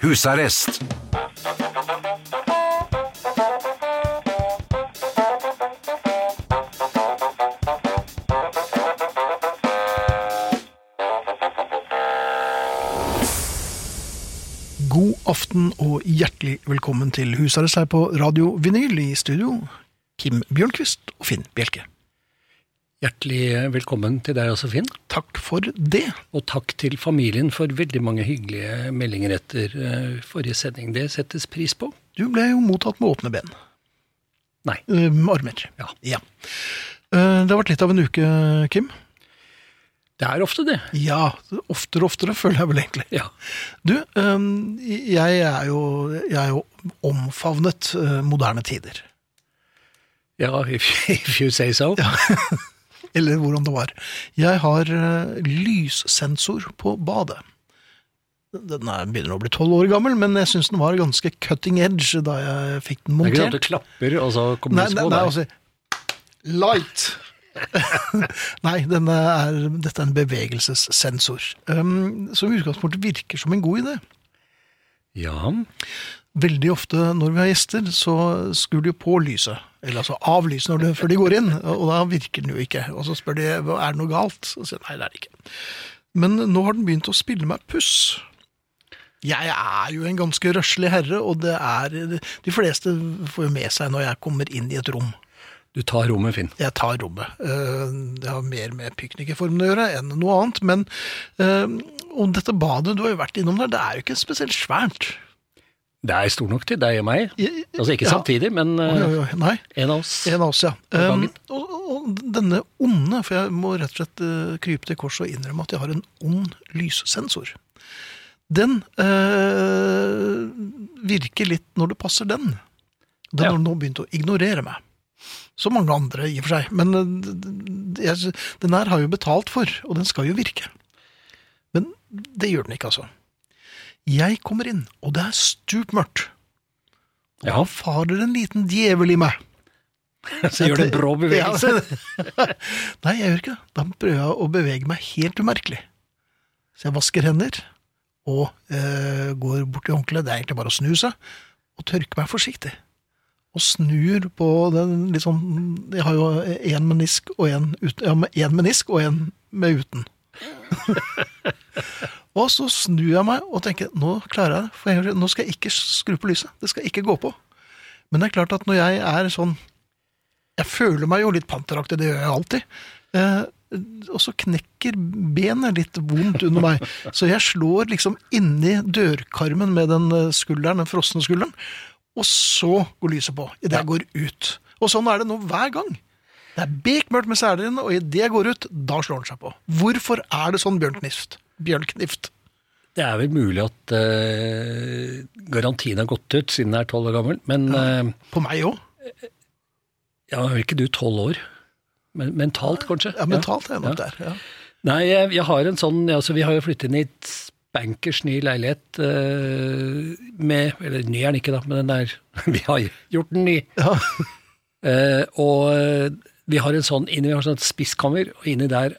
Husarrest God aften og hjertelig velkommen til Husarrest her på Radio Vinyl i studio. Kim Bjørnquist og Finn Bjelke. Hjertelig velkommen til deg også, Finn. Takk for det. Og takk til familien for veldig mange hyggelige meldinger etter eh, forrige sending. Det settes pris på. Du ble jo mottatt med åpne ben. Nei. Eh, armer. Ja. ja. det har vært litt av en uke, Kim. Det er ofte det. Ja, oftere og oftere, føler jeg vel egentlig. Ja. Du, eh, jeg er jo, jeg er jo omfavnet eh, moderne tider. Ja, if, if you say so. Ja. Eller hvordan det var. Jeg har eh, lyssensor på badet. Den er, begynner å bli tolv år gammel, men jeg syns den var ganske cutting edge da jeg fikk den montert. Det er ikke sånn at du klapper, og så kommer Nei, nei, nei altså Light! nei, er, dette er en bevegelsessensor. Um, som i utgangspunktet virker som en god idé. Ja, Veldig ofte når vi har gjester, så skrur de på lyset. Eller altså av lyset når de, før de går inn, og da virker den jo ikke. Og så spør de er det noe galt, og sier nei, det er det ikke. Men nå har den begynt å spille meg puss. Jeg er jo en ganske røslig herre, og det er De fleste får jo med seg når jeg kommer inn i et rom. du tar rommet, Finn. Jeg tar rommet. Eh, Det har mer med piknikerformen å gjøre enn noe annet. Men eh, og dette badet du har jo vært innom der, det er jo ikke spesielt svært. Det er stor nok til deg og meg. Altså ikke ja. samtidig, men Oi, eh, oi, oi, en av oss. En av oss, ja. Um, og, og denne onde, for jeg må rett og slett uh, krype til korset og innrømme at jeg har en ond lyssensor. Den uh, virker litt når det passer den. Den Ja. har nå begynt å ignorere meg. Som mange andre, i og for seg. Men eh, d- jeg, den her har jo betalt for, og den skal jo virke. Men det gjør den ikke, altså. Jeg kommer inn, og det er stupmørkt. Og Ja. da farer en liten djevel i meg. Så gjør det en brå bevegelse. Nei, jeg gjør ikke det. Da prøver jeg å bevege meg helt umerkelig. Så jeg vasker hender, og eh, går bort til håndkleet, det er egentlig bare å snu seg, og tørke meg forsiktig. Og snur på den litt sånn Jeg har jo én menisk og én uten. Ja, med én menisk og én med uten. og så snur jeg meg og tenker nå klarer jeg det, for nå skal jeg ikke skru på lyset. Det skal ikke gå på. Men det er klart at når jeg er sånn jeg føler meg jo litt panteraktig, det gjør jeg alltid. Eh, og så knekker benet litt vondt under meg. Så jeg slår liksom inni dørkarmen med den eh, skulderen, den frosne skulderen. Og så går lyset på idet jeg går ut. Og sånn er det nå hver gang. Det er bekmørkt med selene, og idet jeg går ut, da slår den seg på. Hvorfor er det sånn, Bjørn Knift? Bjørn Knift? Det er vel mulig at uh, garantien har gått ut siden jeg er tolv år gammel, men eh, På meg òg. ja, er ikke du tolv år? Men, mentalt, kanskje? Ja, mentalt er jeg nok der. Ja. Nei, jeg, jeg har en sånn altså Vi har jo flyttet inn i et bankers ny leilighet uh, med Eller ny er den ikke, da, men den er Vi har gjort den ny. Ja. uh, og vi har en sånn inni, vi har sånn spisskammer, og inni der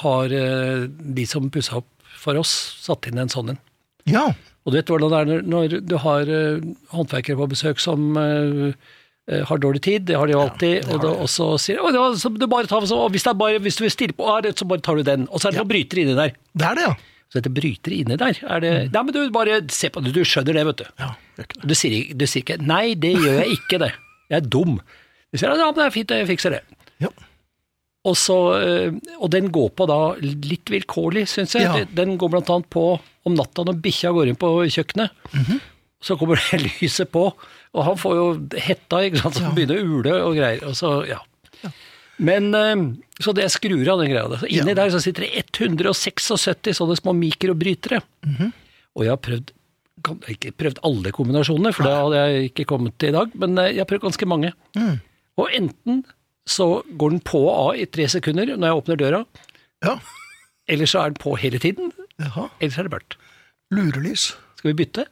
har eh, de som pussa opp for oss, satt inn en sånn en. ja. Og du vet hvordan det er når, når du har eh, håndverkere på besøk som eh, har dårlig tid, det har de jo alltid, og, da, og så sier de, «Å, det så du bare tar, så, hvis, det er bare, hvis du vil stille på, så bare tar du den. Og så er det noen brytere inni der. Det er det, ja. Så dette brytere inni der, er det Nei, men du bare se på det, du skjønner det, vet du. ja det ikke det. Du sier, du sier ikke 'nei, det gjør jeg ikke', det. Jeg er dum. Du sier 'ja, men det er fint, jeg fikser det'. Ja. Og, så, øh, og den går på da litt vilkårlig, syns jeg. Ja. Den går annet på om natta når bikkja går inn på kjøkkenet. Mhm. Så kommer det lyset på, og han får jo hetta, ikke sant, så ja. begynner å ule og greier. Og så, ja. Men, øh, Så det skrur av den greia. der. Så inni Ja. der så sitter det 176 sånne små mikrobrytere. Mhm. Og jeg har prøvd ikke prøvd alle kombinasjonene, for det hadde jeg ikke kommet til i dag, men eh, jeg har prøvd ganske mange. Mm. Og enten så går den på og av i tre sekunder når jeg åpner døra, Ja. eller så er den på hele tiden, Jaha. eller så er det mørkt. Lurelys. Skal vi bytte?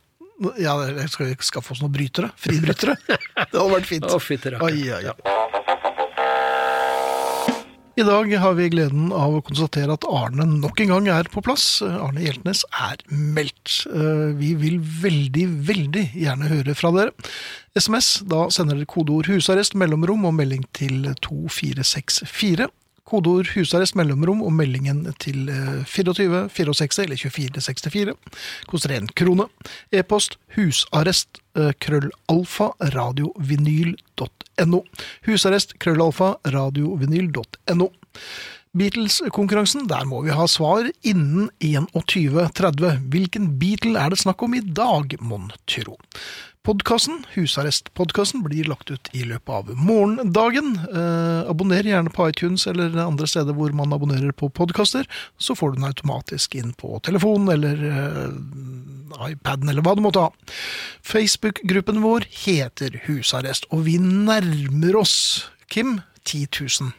Ja, jeg skal vi skaffe oss noen brytere? Fribrytere? Det hadde vært fint. Å, rakkeren. Oi, oi, oi. I dag har vi gleden av å konstatere at Arne nok en gang er på plass. Arne Hjeltnes er meldt. Eh, Vi vil veldig, veldig gjerne høre fra dere. SMS, da sender dere kodeord 'husarrest', mellomrom og melding til 2464. Kodeord 'husarrest', mellomrom og meldingen til eh, 24 64 eller 2464. Koster én krone. E-post husarrest eh, krøllalfa radiovinyl.no. Husarrest krøllalfa radiovinyl.no. Beatles-konkurransen, der må vi ha svar innen 21.30. Hvilken Beatle er det snakk om i dag, mon tro? Podkasten, Husarrest-podkasten, blir lagt ut i løpet av morgendagen. Eh, abonner gjerne på iTunes eller andre steder hvor man abonnerer på podkaster, så får du den automatisk inn på telefonen eller eh, iPaden eller hva du måtte ha. Facebook-gruppen vår heter Husarrest, og vi nærmer oss, Kim, 10 000.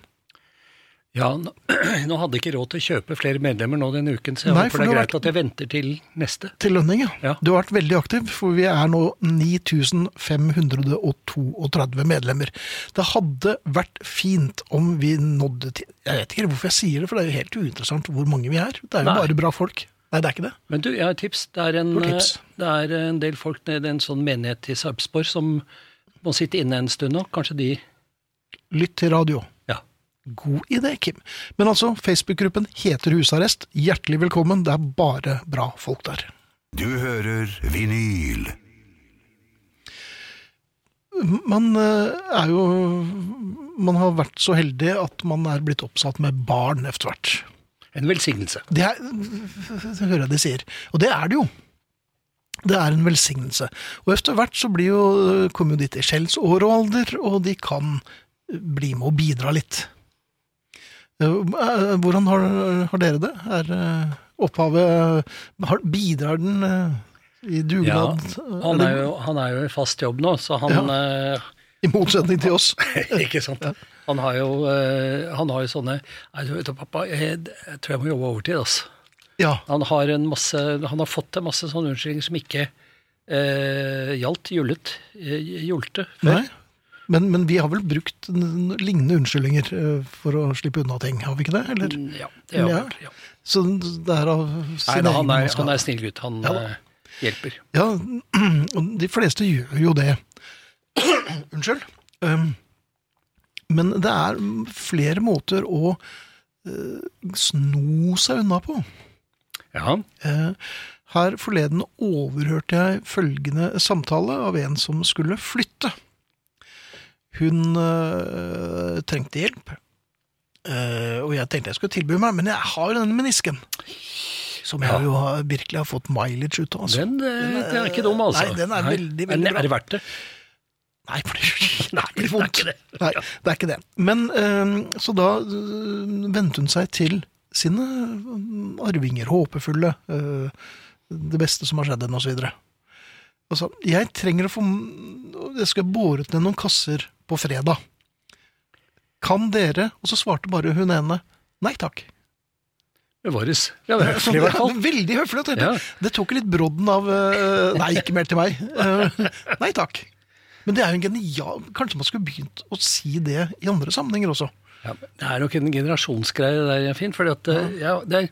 Ja, nå, hadde jeg ikke råd til å kjøpe flere medlemmer nå denne uken, så jeg Nei, håper det er greit vært, at jeg venter til neste. Til lønning, ja. Ja. Du har vært veldig aktiv, for vi er nå 9532 medlemmer. Det hadde vært fint om vi nådde til Jeg vet ikke hvorfor jeg sier det, for det er jo helt uinteressant hvor mange vi er. Det er jo Nei. bare bra folk. Nei, det er ikke det. Men du, jeg har et tips. Det er en, tips? det er en del folk nede i en sånn menighet i Sarpsborg som må sitte inne en stund nå. Kanskje de Lytt til radio. Ja. God idé, Kim. Men altså, Facebook-gruppen heter Husarrest. Hjertelig velkommen. Det er bare bra folk der. Du hører vinyl. Man eh, er jo Man har vært så heldig at man er blitt oppsatt med barn etter hvert. En velsignelse. Det, er, det hører jeg de sier. Og det er det jo. Det er en velsignelse. Og etter hvert så blir jo, kommer jo de til skjellsår og alder, og de kan bli med og bidra litt. Eh, Hvordan har, har dere det? Er eh, opphavet har, Bidrar den eh, i dugnad? Han er, jo, han er jo i fast jobb nå, så han ja. I motsetning til oss. Ikke sant? Han har jo, eh, han har jo sånne Nei, du vet du, pappa, jeg, jeg tror jeg må jobbe overtid, altså. Ja. Han har, en masse, han har fått en masse sånne unnskyldninger som ikke eh, gjaldt jullet, eh, julte før. Nei. Men, men vi har vel brukt lignende unnskyldninger eh, for å slippe unna ting, har vi ikke det? Eller? Mm, Ja, det har, Ja. ja. Så det er av Nei, da, han, er, han er snill gutt. Han Ja eh, hjelper. Ja, og de fleste gjør jo det. Unnskyld. Um, men det er flere måter å uh, sno seg unna på. Ja, Uh, her forleden overhørte jeg følgende samtale av en som skulle flytte. Hun øh, trengte hjelp, Uh, og jeg tenkte jeg skulle tilby meg, men jeg har jo denne menisken. Som jeg Ja. jo har, virkelig har fått mileage ut av. Altså. den, eh, den er ikke dum, altså. Nei, den er veldig, veldig bra. Er det verdt det? Nei, for det, Nei, det det er vondt. ikke det. Nei, det er ikke det. Men uh, så da uh, vendte hun seg til sine arvinger, håpefulle, det beste som har skjedd henne, osv. Altså, jeg trenger å få Jeg skal båret ned noen kasser på fredag. Kan dere Og så svarte bare hun ene nei takk. Det er høflig i hvert fall. Veldig høflig. jeg Ja. Det tok litt brodden av eh, Nei, ikke mer til meg. Eh, nei takk. Men det er jo en genial Kanskje man skulle begynt å si det i andre sammenhenger også. Ja, det er nok en generasjonsgreie det der, Finn. At, eh, ja, det er,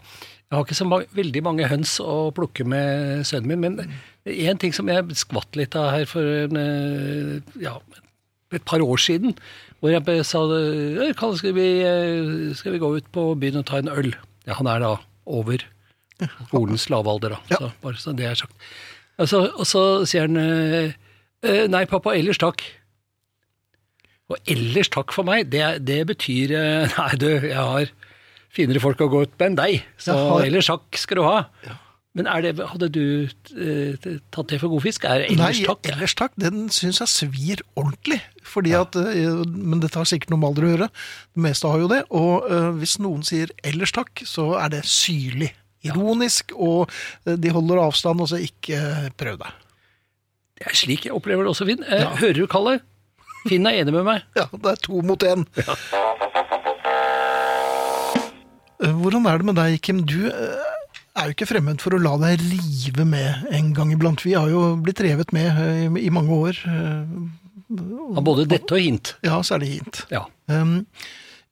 jeg har ikke så ma veldig mange høns å plukke med sønnen min, men én ting som jeg skvatt litt av her for ja, et par år siden, hvor jeg sa «Eh, skal vi, eh, skal vi gå ut på byen og ta en øl? Ja, han er da over skolens lavalder, da. Ja. Så, bare så det er sagt. Og så, og så sier han eh, eh, Nei, pappa, ellers takk. Og ellers takk for meg, det, det betyr Nei, du, jeg har finere folk å gå ut med enn deg, så har- ellers takk skal du ha. Men det, hadde du eh, tatt det for god fisk? Er det ellers Nei, takk? ellers takk. Den syns jeg svir ordentlig. Fordi at, eh, men det tar sikkert noe med alder å gjøre. Det meste har jo det. Og eh, hvis noen sier ellers takk, så er det syrlig. Ironisk, og eh, de holder avstand, og så ikke prøv deg. Det er slik jeg opplever det også, Finn. Ja. Hører du, Kalle? Finn er enig med meg. Ja, det er to mot én. Ja. Hvordan er det med deg, Kim? Du er jo ikke fremmed for å la deg rive med en gang iblant. Vi har jo blitt revet med eh, i- mange år. eh, Av både dette og hint. Ja, det hint. Ja. Um,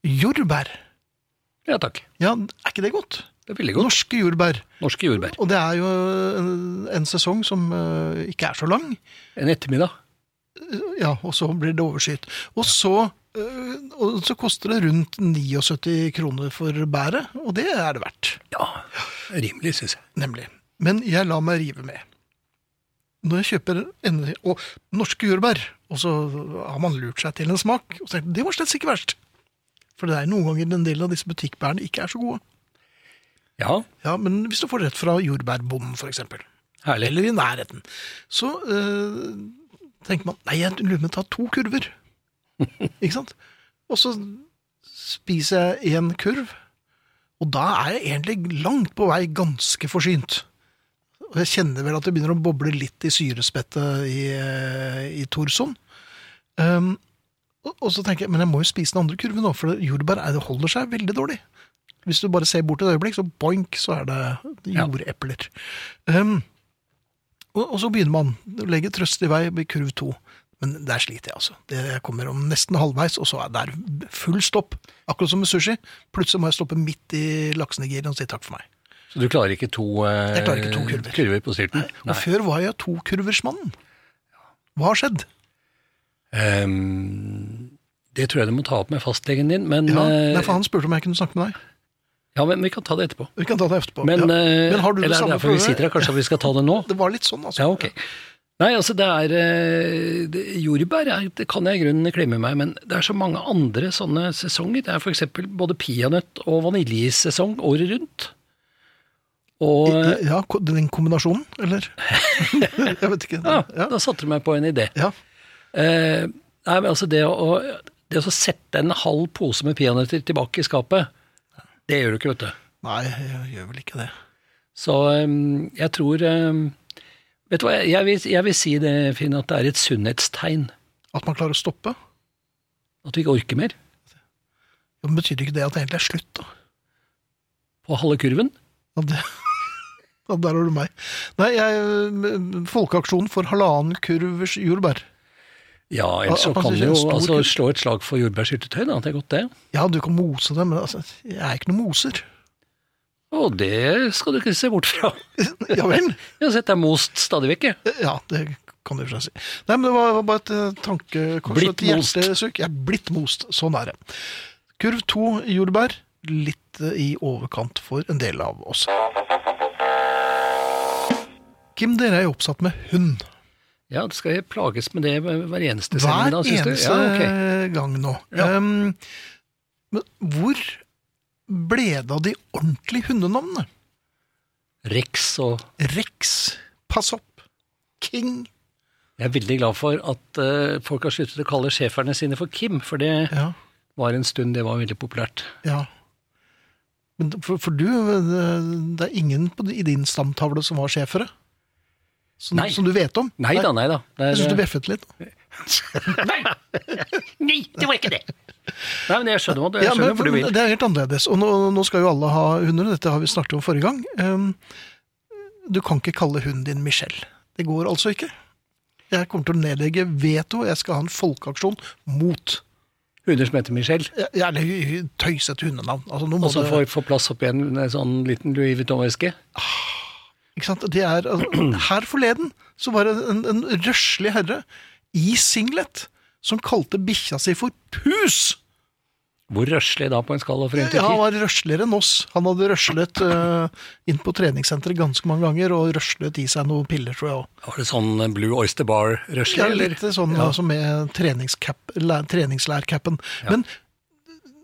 jordbær. Ja takk. Ja, er ikke det godt? Det er veldig godt. Norske jordbær. Norske jordbær. Og det er jo en, en sesong som eh, ikke er så lang. En ettermiddag. Ja, og så blir det overskyet. Og så, og så koster det rundt 79 kroner for bæret, og det er det verdt, Ja, rimelig, syns jeg. nemlig. Men jeg lar meg rive med. Når jeg kjøper en, og norske jordbær, og så har man lurt seg til en smak, og tenkt, det var slett ikke verst. For det er noen ganger en del av disse butikkbærene ikke er så gode. Ja, Ja, men hvis du får rett fra jordbærbonden, eksempel, eller i nærheten, så øh, tenker man nei, jeg lurer å ta to kurver. Ikke sant? Og så spiser jeg én kurv, og da er jeg egentlig langt på vei ganske forsynt. Og jeg kjenner vel at det begynner å boble litt i syrespettet i, øh, i torsoen. Um, og, og så tenker jeg, men jeg må jo spise den andre kurven nå, for jordbær det holder seg veldig dårlig. Hvis du bare ser bort et øyeblikk, så boink, så er det Ja. jordepler. Um, og, og så begynner man å legge trøst i vei ved kurv to. Men der sliter jeg, altså. Jeg kommer om nesten halvveis, og så er det full stopp. Akkurat som med sushi. Plutselig må jeg stoppe midt i laksenegiren og si takk for meg. Så du klarer ikke to, eh, Jeg klarer ikke to kurver. på styrten? Og før var jeg tokurversmannen. Hva har skjedd? Um, det tror jeg du må ta opp med fastlegen din, men, Ja, eh, nei, for Han spurte om jeg kunne snakke med deg. ja, men vi kan ta det etterpå. Vi kan ta det etterpå. Men, ja. eh, Men har du det eller er samme derfor vi sitter her, kanskje vi skal ta det nå? Det var litt sånn, altså. Ja, ok. Nei, altså det er eh, det, Jordbær er, det kan jeg i grunnen klemme meg, men det er så mange andre sånne sesonger. Det er f.eks. både peanøtt- og vaniljesesong året rundt. Og Ja, den kombinasjonen, eller? jeg vet ikke. ja, Ja. da satte du meg på en idé. ja. Eh, nei, men altså det å, det å sette en halv pose med peanøtter tilbake i skapet, det gjør du ikke, vet du. Nei, jeg gjør vel ikke det. Så um, jeg tror eh, Vet du hva, jeg, vil, jeg vil si det, Finn, at det er et sunnhetstegn. At man klarer å stoppe. At du ikke orker mer Ja, men betyr ikke det at det egentlig er slutt, da? på halve kurven. Ja, det, ja, der har du meg. Nei, jeg, Folkeaksjonen for halvannen kurvers jordbær. Ja, ellers så kan du jo altså, slå et slag for jordbærsyltetøy. Det er godt, det. Ja, du kan mose det, men altså, jeg er ikke noen moser. Og det skal du ikke se bort fra. Ja vel? Jeg har sett deg most stadig vekk, jeg. Ja, det kan du for seg si. Nei, men det var, bare et eh, tankekors. Blitt et most. Jeg er blitt most. Sånn er det. Kurv to jordbær. Litt eh, i overkant for en del av oss. Kim, dere er jo oppsatt med hund. Ja, det skal jeg plages med det hver eneste Hver sending, du? eneste Ja, okay. gang nå. Ja. Um, men hvor ble det av de ordentlige hundenavnene? Rex og Rex, Pass opp, King Jeg er veldig glad for at uh, folk har sluttet å kalle schæferne sine for Kim, for det Ja, var en stund det var veldig populært. ja. Men for, for du, det, er ingen på, i din stamtavle som var schæfere? Som, som du vet om? Nei da, nei da. Jeg syns du bjeffet litt. Nei! Nei, det var ikke det! Nei, men jeg skjønner hva du, jeg Ja, skjønner men, hvor du vil. Det er helt annerledes. Og nå, nå skal jo alle ha hunder, dette har vi snakket om forrige gang. Um, du kan ikke kalle hunden din Michelle. Det går altså ikke. Jeg kommer til å nedlegge veto, jeg skal ha en folkeaksjon mot Hunder som heter Michelle, ja, Eller tøysete hundenavn. Altså, og så får, får plass oppi en, en sånn liten Louis Vuitton-veske. ikke sant? Det er, altså, her forleden så var det en, en røslig herre i singlet som kalte bikkja si for Pus! Hvor røslig da på en skala fra 1 til Ja, han var røsligere enn oss. Han hadde røslet uh, inn på treningssenteret ganske mange ganger, og røslet i seg noen piller, tror jeg òg. Var det sånn Blue Oyster Bar-røslig, Ja, litt sånn Ja. altså med treningslærcapen. Ja. Men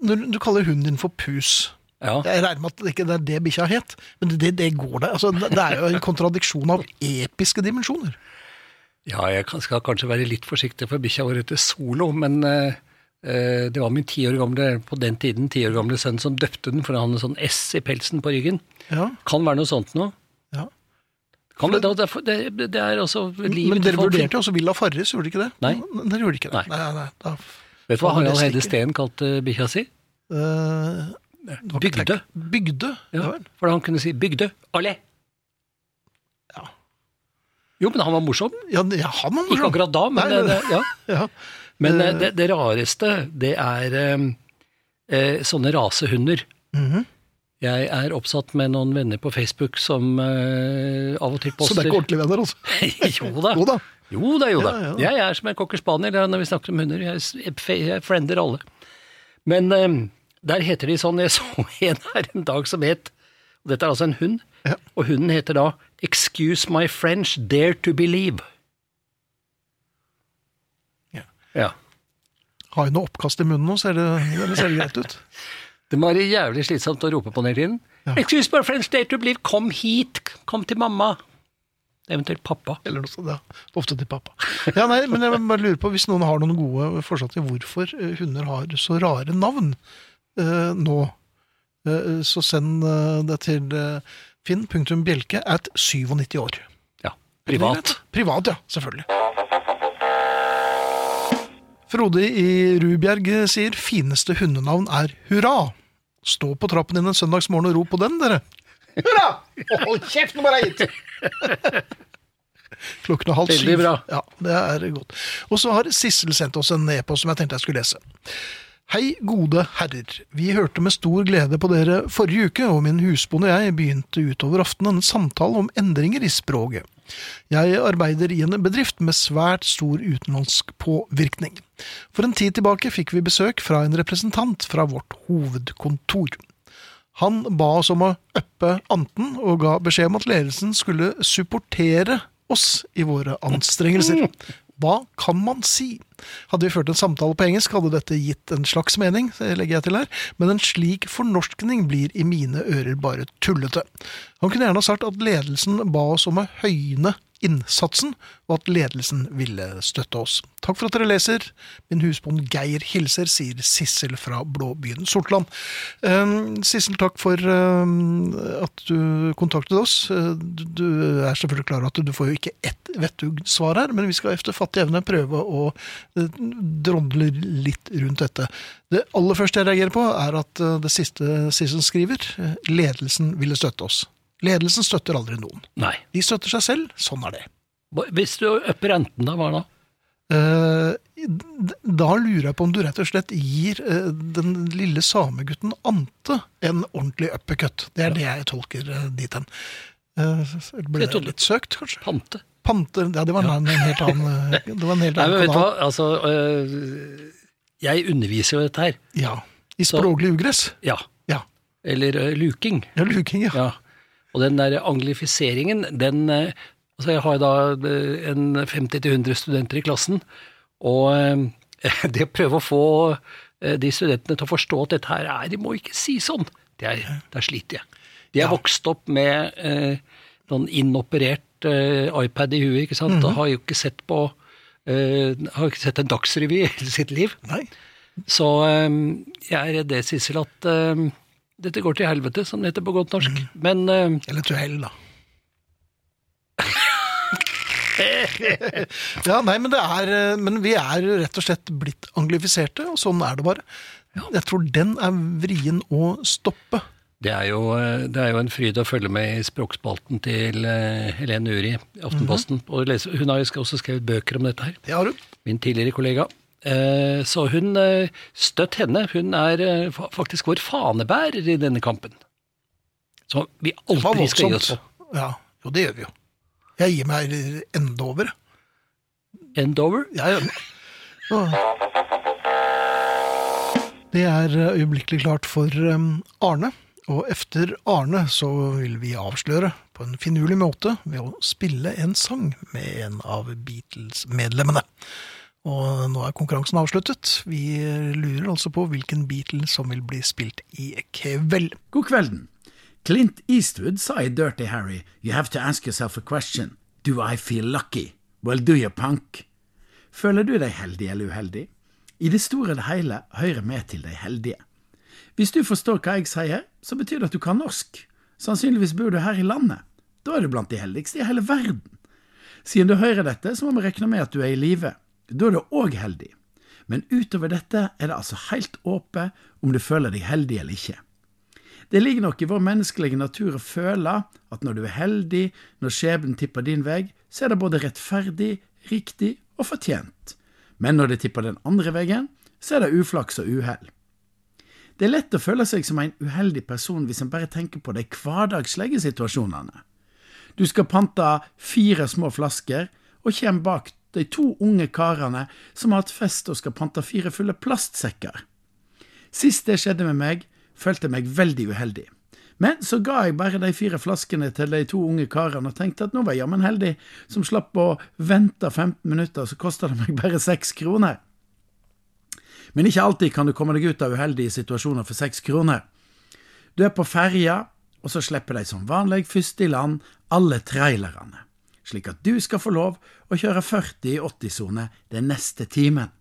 når du kaller hunden din for Pus Ja. Jeg regner med at det ikke er det bikkja het, men det, det går det. Altså, det det er jo en kontradiksjon av episke dimensjoner. Ja, jeg skal kanskje være litt forsiktig, for bikkja vår heter Solo, men eh, eh, det var min ti år gamle, på den tiden ti år gamle sønn som døpte den, for han hadde en sånn S i pelsen på ryggen. Ja, Kan være noe sånt nå. ja. Kan det, det, det, det er altså livet Men dere vurderte jo også Villa Farris, gjorde dere ikke det? Nei. Dere gjorde ikke det? Nei. nei, da, Vet du hva Harald Heide. Steen kalte bikkja si? ikke Bygde. Bygde? Ja. For han kunne si 'bygde'. Allé. Jo, men han var morsom. Ja, ja, han var morsom. Ikke akkurat da, men, Nei, men- det, ja. Ja. men Eh. eh, det, det rareste, det er eh, eh, sånne rasehunder Jeg er oppsatt med noen venner på Facebook som eh, av og til Så poster det er ikke ordentlige venner, altså? jo da. Jo da. Jo da, jo da. Jeg er som en cocker spaniel når vi snakker om hunder. Jeg, jeg friender alle. Men eh, der heter de sånn Jeg så en her en dag som het og Dette er altså en hund. Ja. Og hunden heter da Excuse my French, dare to believe. Ja. ja. Har jeg noe oppkast i munnen nå, ser det, eller ser det greit ut? Det må være jævlig slitsomt å rope på den hele tiden. Ja. Excuse my French, dare to believe. Kom hit. Kom til mamma. Eventuelt pappa. Eller noe sånt, ja. Ofte til pappa. Ja, nei, men jeg bare lurer på, hvis noen har noen gode forslag til hvorfor eh, hunder har så rare navn eh, nå, så send eh, det til eh, finn.bjelke at 97 år. Ja. Privat. Privat, ja. Selvfølgelig. Frode i Rubjerg sier fineste hundenavn er Hurra. Stå på trappen din en søndagsmorgen og rop på den, dere. Hurra! Hold kjeft, nå bare hit! Klokken er halv syv. Veldig bra. Ja, det er godt. Og så har Sissel sendt oss en e-post som jeg tenkte jeg skulle lese. Hei, gode herrer. Vi hørte med stor glede på dere forrige uke, og min husbonde og jeg begynte utover aftenen en samtale om endringer i språket. Jeg arbeider i en bedrift med svært stor utenlandsk påvirkning. For en tid tilbake fikk vi besøk fra en representant fra vårt hovedkontor. Han ba oss om å uppe anten, og ga beskjed om at ledelsen skulle supportere oss i våre anstrengelser. Hva kan man si? Hadde vi ført en samtale på engelsk, hadde dette gitt en slags mening, legger jeg til her, men en slik fornorskning blir i mine ører bare tullete. Han kunne gjerne ha sagt at ledelsen ba oss om å høyne innsatsen, og at ledelsen ville støtte oss. Takk for at dere leser. Min husbond Geir hilser, sier Sissel fra Blåbyen Sortland. Um, Sissel, takk for um, at du kontaktet oss. Uh, du, er selvfølgelig klar over at du får jo ikke ett vettug svar her, men vi skal efter fattig evne prøve å dronle litt rundt dette. Det aller første jeg reagerer på, er at uh, det siste Sissel skriver, ledelsen ville støtte oss. Ledelsen støtter aldri noen. Nei. De støtter seg selv, sånn er det. Hvis du upper renten, da, hva da? Eh, da lurer jeg på om du rett og slett gir eh, den lille samegutten Ante en ordentlig uppercut. Det er det jeg tolker uh, dit hen. Eh, ble det litt søkt, kanskje? Pante. Pante, Ja, det var en, en helt annen, eh, det var en helt Nei, men annen vet du hva, altså Jeg underviser jo dette her. Ja. I språklig ugress. Ja. Ja. Eller øh, luking. Ja, luking, ja. Og den der anglifiseringen, den øh, Altså, jeg har da øh, en 50-100 studenter i klassen, og øh, det å prøve å få de studentene til å forstå at dette her er De må ikke si sånn. Det er, der sliter jeg. De er Ja. vokst opp med eh, noen inoperert eh, iPad i huet, ikke sant, Mhm. og har jo ikke sett på eh, Har ikke sett en dagsrevy i hele sitt liv. Nei. Så jeg er redd det, Sissel, at dette går til helvete, som det heter på godt norsk. Men uh, Eller til hell, da. ja, nei, men, det er, eh, men vi er rett og slett blitt anglifiserte, og sånn er det bare. Jeg tror den er vrien å stoppe. det er, jo, øh, det er jo en fryd å følge med i språkspalten til Helene Uri i Aftenposten. og lese, hun har jo også skrevet bøker om dette her, Det har hun. min tidligere kollega. Eh, så hun øh, støtt henne. Hun er øh, faktisk vår fanebærer i denne kampen. Så vi aldri skal gi oss på. Ja, jo, det gjør vi jo. Jeg gir meg endover. Endover? Jeg gjør det. Det er eh, øyeblikkelig klart for Arne, og efter Arne så vil vi avsløre på en finurlig måte ved å spille en sang med en av Beatles-medlemmene. Og nå er konkurransen avsluttet. Vi lurer altså på hvilken Beatle som vil bli spilt i kveld. God kvelden. Clint Eastwood sa i Dirty Harry, You have to ask yourself a question. Do I feel lucky? Well, do you punk? Føler du deg heldig eller uheldig? I det store og hele hører med til de heldige. Hvis du forstår hva jeg sier, så betyr det at du kan norsk. Sannsynligvis bor du her i landet. Da er du blant de heldigste i hele verden. Siden du hører dette, så må vi regne med at du er i live. Da er du òg heldig. Men utover dette er det altså helt åpent om du føler deg heldig eller ikke. Det ligger nok i vår menneskelige natur å føle at når du er heldig, når skjebnen tipper din vei, så er det både rettferdig, riktig og fortjent. Men når det tipper den andre veien, så er det uflaks og uhell. Det er lett å føle seg som en uheldig person hvis en bare tenker på de hverdagslige situasjonene. Du skal pante fire små flasker, og kommer bak de to unge karene som har hatt fest og skal pante fire fulle plastsekker. Sist det skjedde med meg, følte jeg meg veldig uheldig. Men så ga jeg bare de fire flaskene til de to unge karene og tenkte at nå var jeg jammen heldig som slapp å vente 15 minutter, så kosta det meg bare seks kroner. Men ikke alltid kan du komme deg ut av uheldige situasjoner for seks kroner. Du er på ferja, og så slipper de som vanlig først i land alle trailerne, slik at du skal få lov å kjøre 40 i 80-sone den neste timen.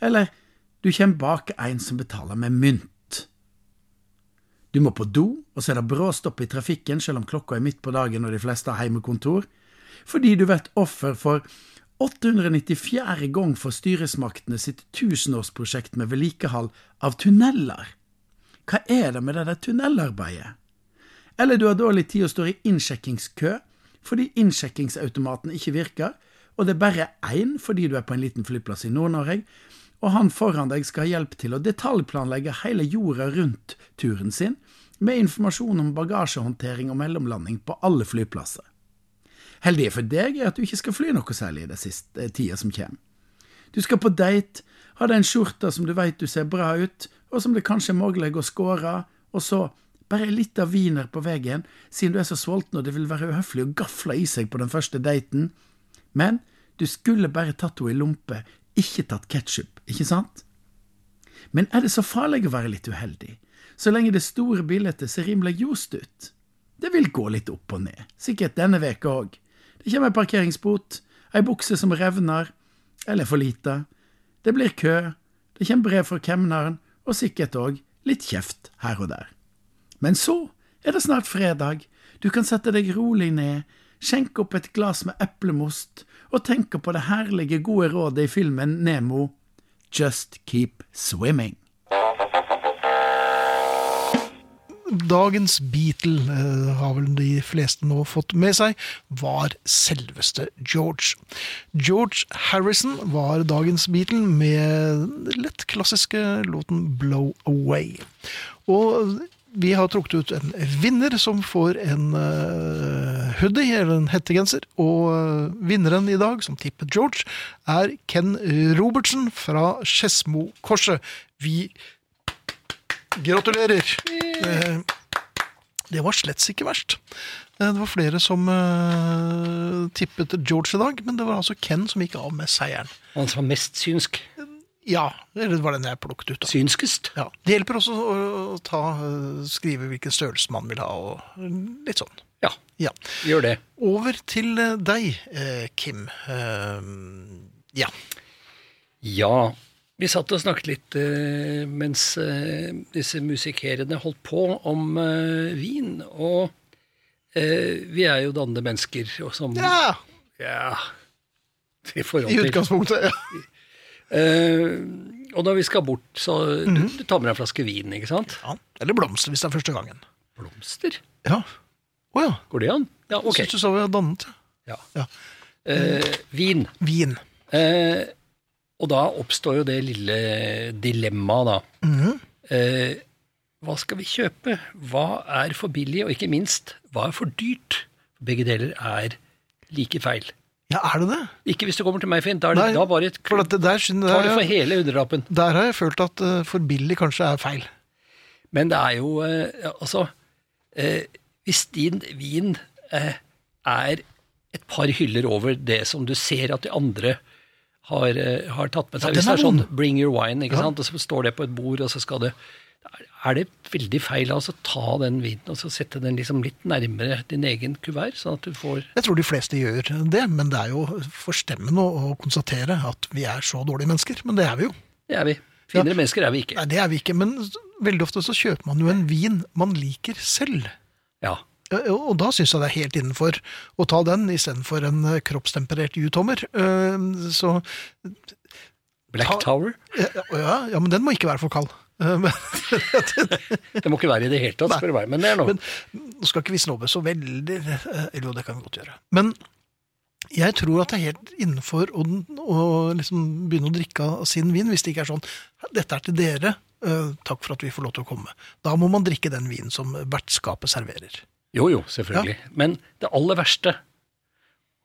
Eller du kommer bak en som betaler med mynt. Du må på do, og så er det bråstopp i trafikken selv om klokka er midt på dagen og de fleste har heimekontor, fordi du blir offer for 894. gang for styresmaktene sitt tusenårsprosjekt med vedlikehold av tunneler. Hva er det med det der tunnelarbeidet? Eller du har dårlig tid og står i innsjekkingskø fordi innsjekkingsautomaten ikke virker, og det er bare én fordi du er på en liten flyplass i Nord-Norge, og han foran deg skal ha hjelp til å detaljplanlegge hele jorda rundt turen sin, med informasjon om bagasjehåndtering og mellomlanding på alle flyplasser. Heldige for deg er at du ikke skal fly noe særlig i det siste tida som kommer. Du skal på date, ha deg en skjorta som du veit du ser bra ut, og som det kanskje er mulig å score, og så bare litt av wiener på veggen, siden du er så sulten og det vil være uhøflig å gafle i seg på den første daten. Men du skulle bare tatt henne i lompe, ikke tatt ketsjup, ikke sant? Men er det så farlig å være litt uheldig, så lenge det store bildet ser rimelig ljust ut? Det vil gå litt opp og ned, sikkert denne veka òg. Det kommer en parkeringsbot, ei bukse som revner, eller for lite. Det blir kø, det kommer brev fra kemneren, og sikkert òg litt kjeft her og der. Men så er det snart fredag, du kan sette deg rolig ned, skjenke opp et glass med eplemost og tenke på det herlige, gode rådet i filmen Nemo Just keep swimming. Dagens Beatle, eh, har vel de fleste nå fått med seg, var selveste George. George Harrison var dagens Beatle med den lett klassiske låten Blow Away. Og vi har trukket ut en vinner som får en uh, hoodie, eller en hettegenser. Og uh, vinneren i dag, som tippet George, er Ken Robertsen fra Skedsmokorset. Vi gratulerer! Uh, Det var slett ikke verst. Det var flere som tippet George i dag, men det var altså Ken som gikk av med seieren. Han som var mest synsk. Ja, eller det var den jeg plukket ut. da. Synskest. Ja, Det hjelper også å, ta, eh, skrive hvilken størrelse man vil ha, og litt sånn. Ja, Ja. gjør det. Over til eh, deg, eh, Kim. Eh, ja. Ja, vi satt og snakket litt mens disse musikerene holdt på om vin. Og vi er jo dannede mennesker og som ja! Ja, i I utgangspunktet. Ja. Eh, Og når vi skal bort, så Mhm. du, du tar med deg en flaske vin, ikke sant? ja. Eller blomster, hvis det er første gangen. Blomster? Ja. Å ja. Går det an? Ja, ok. Syns du så vi hadde dannet? Ja. Ja. Eh, vin. Vin. Eh, og da oppstår jo det lille dilemmaet, da. Mhm. eh, hva skal vi kjøpe? Hva er for billig, og ikke minst, hva er for dyrt? Begge deler er like feil. Ja, er det det? Ikke hvis du kommer til meg, Finn. Da, er det, Nei, da bare et, For dette det der, tar der, for hele underlappen. der har jeg følt at uh, for billig kanskje er feil. Men det er jo uh, Altså, uh, hvis din vin er et par hyller over det som du ser at de andre har, har tatt med Ja, seg Hvis det er er sånn 'bring your wine', ikke Ja. sant? og så står det på et bord, og så skal det Er det veldig feil altså, ta den vinen og så sette den liksom litt nærmere din egen kuvert, sånn at du får Jeg tror de fleste gjør det, men det er jo forstemmende å, konstatere at vi er så dårlige mennesker. Men det er vi jo. Det er vi. Finere mennesker er vi ikke. Nei, det er vi ikke. Men veldig ofte så kjøper man jo en vin man liker selv. Ja. Ja, Og da syns jeg det er helt innenfor å ta den istedenfor en eh, kroppstemperert U-tommer. Eh, Så Black Tower? ja, ja, ja, men den må ikke være for kald. Eh, Det må ikke være i det hele tatt, spør du meg. Men det er noe. Men nå skal ikke vi snobbe så veldig eh, Eller jo, det kan vi godt gjøre. Men jeg tror at det er helt innenfor å, å liksom begynne å drikke av sin vin, hvis det ikke er sånn Dette er til dere, eh, takk for at vi får lov til å komme. Da må man drikke den vinen som vertskapet serverer. Jo, jo, selvfølgelig. Men det aller verste,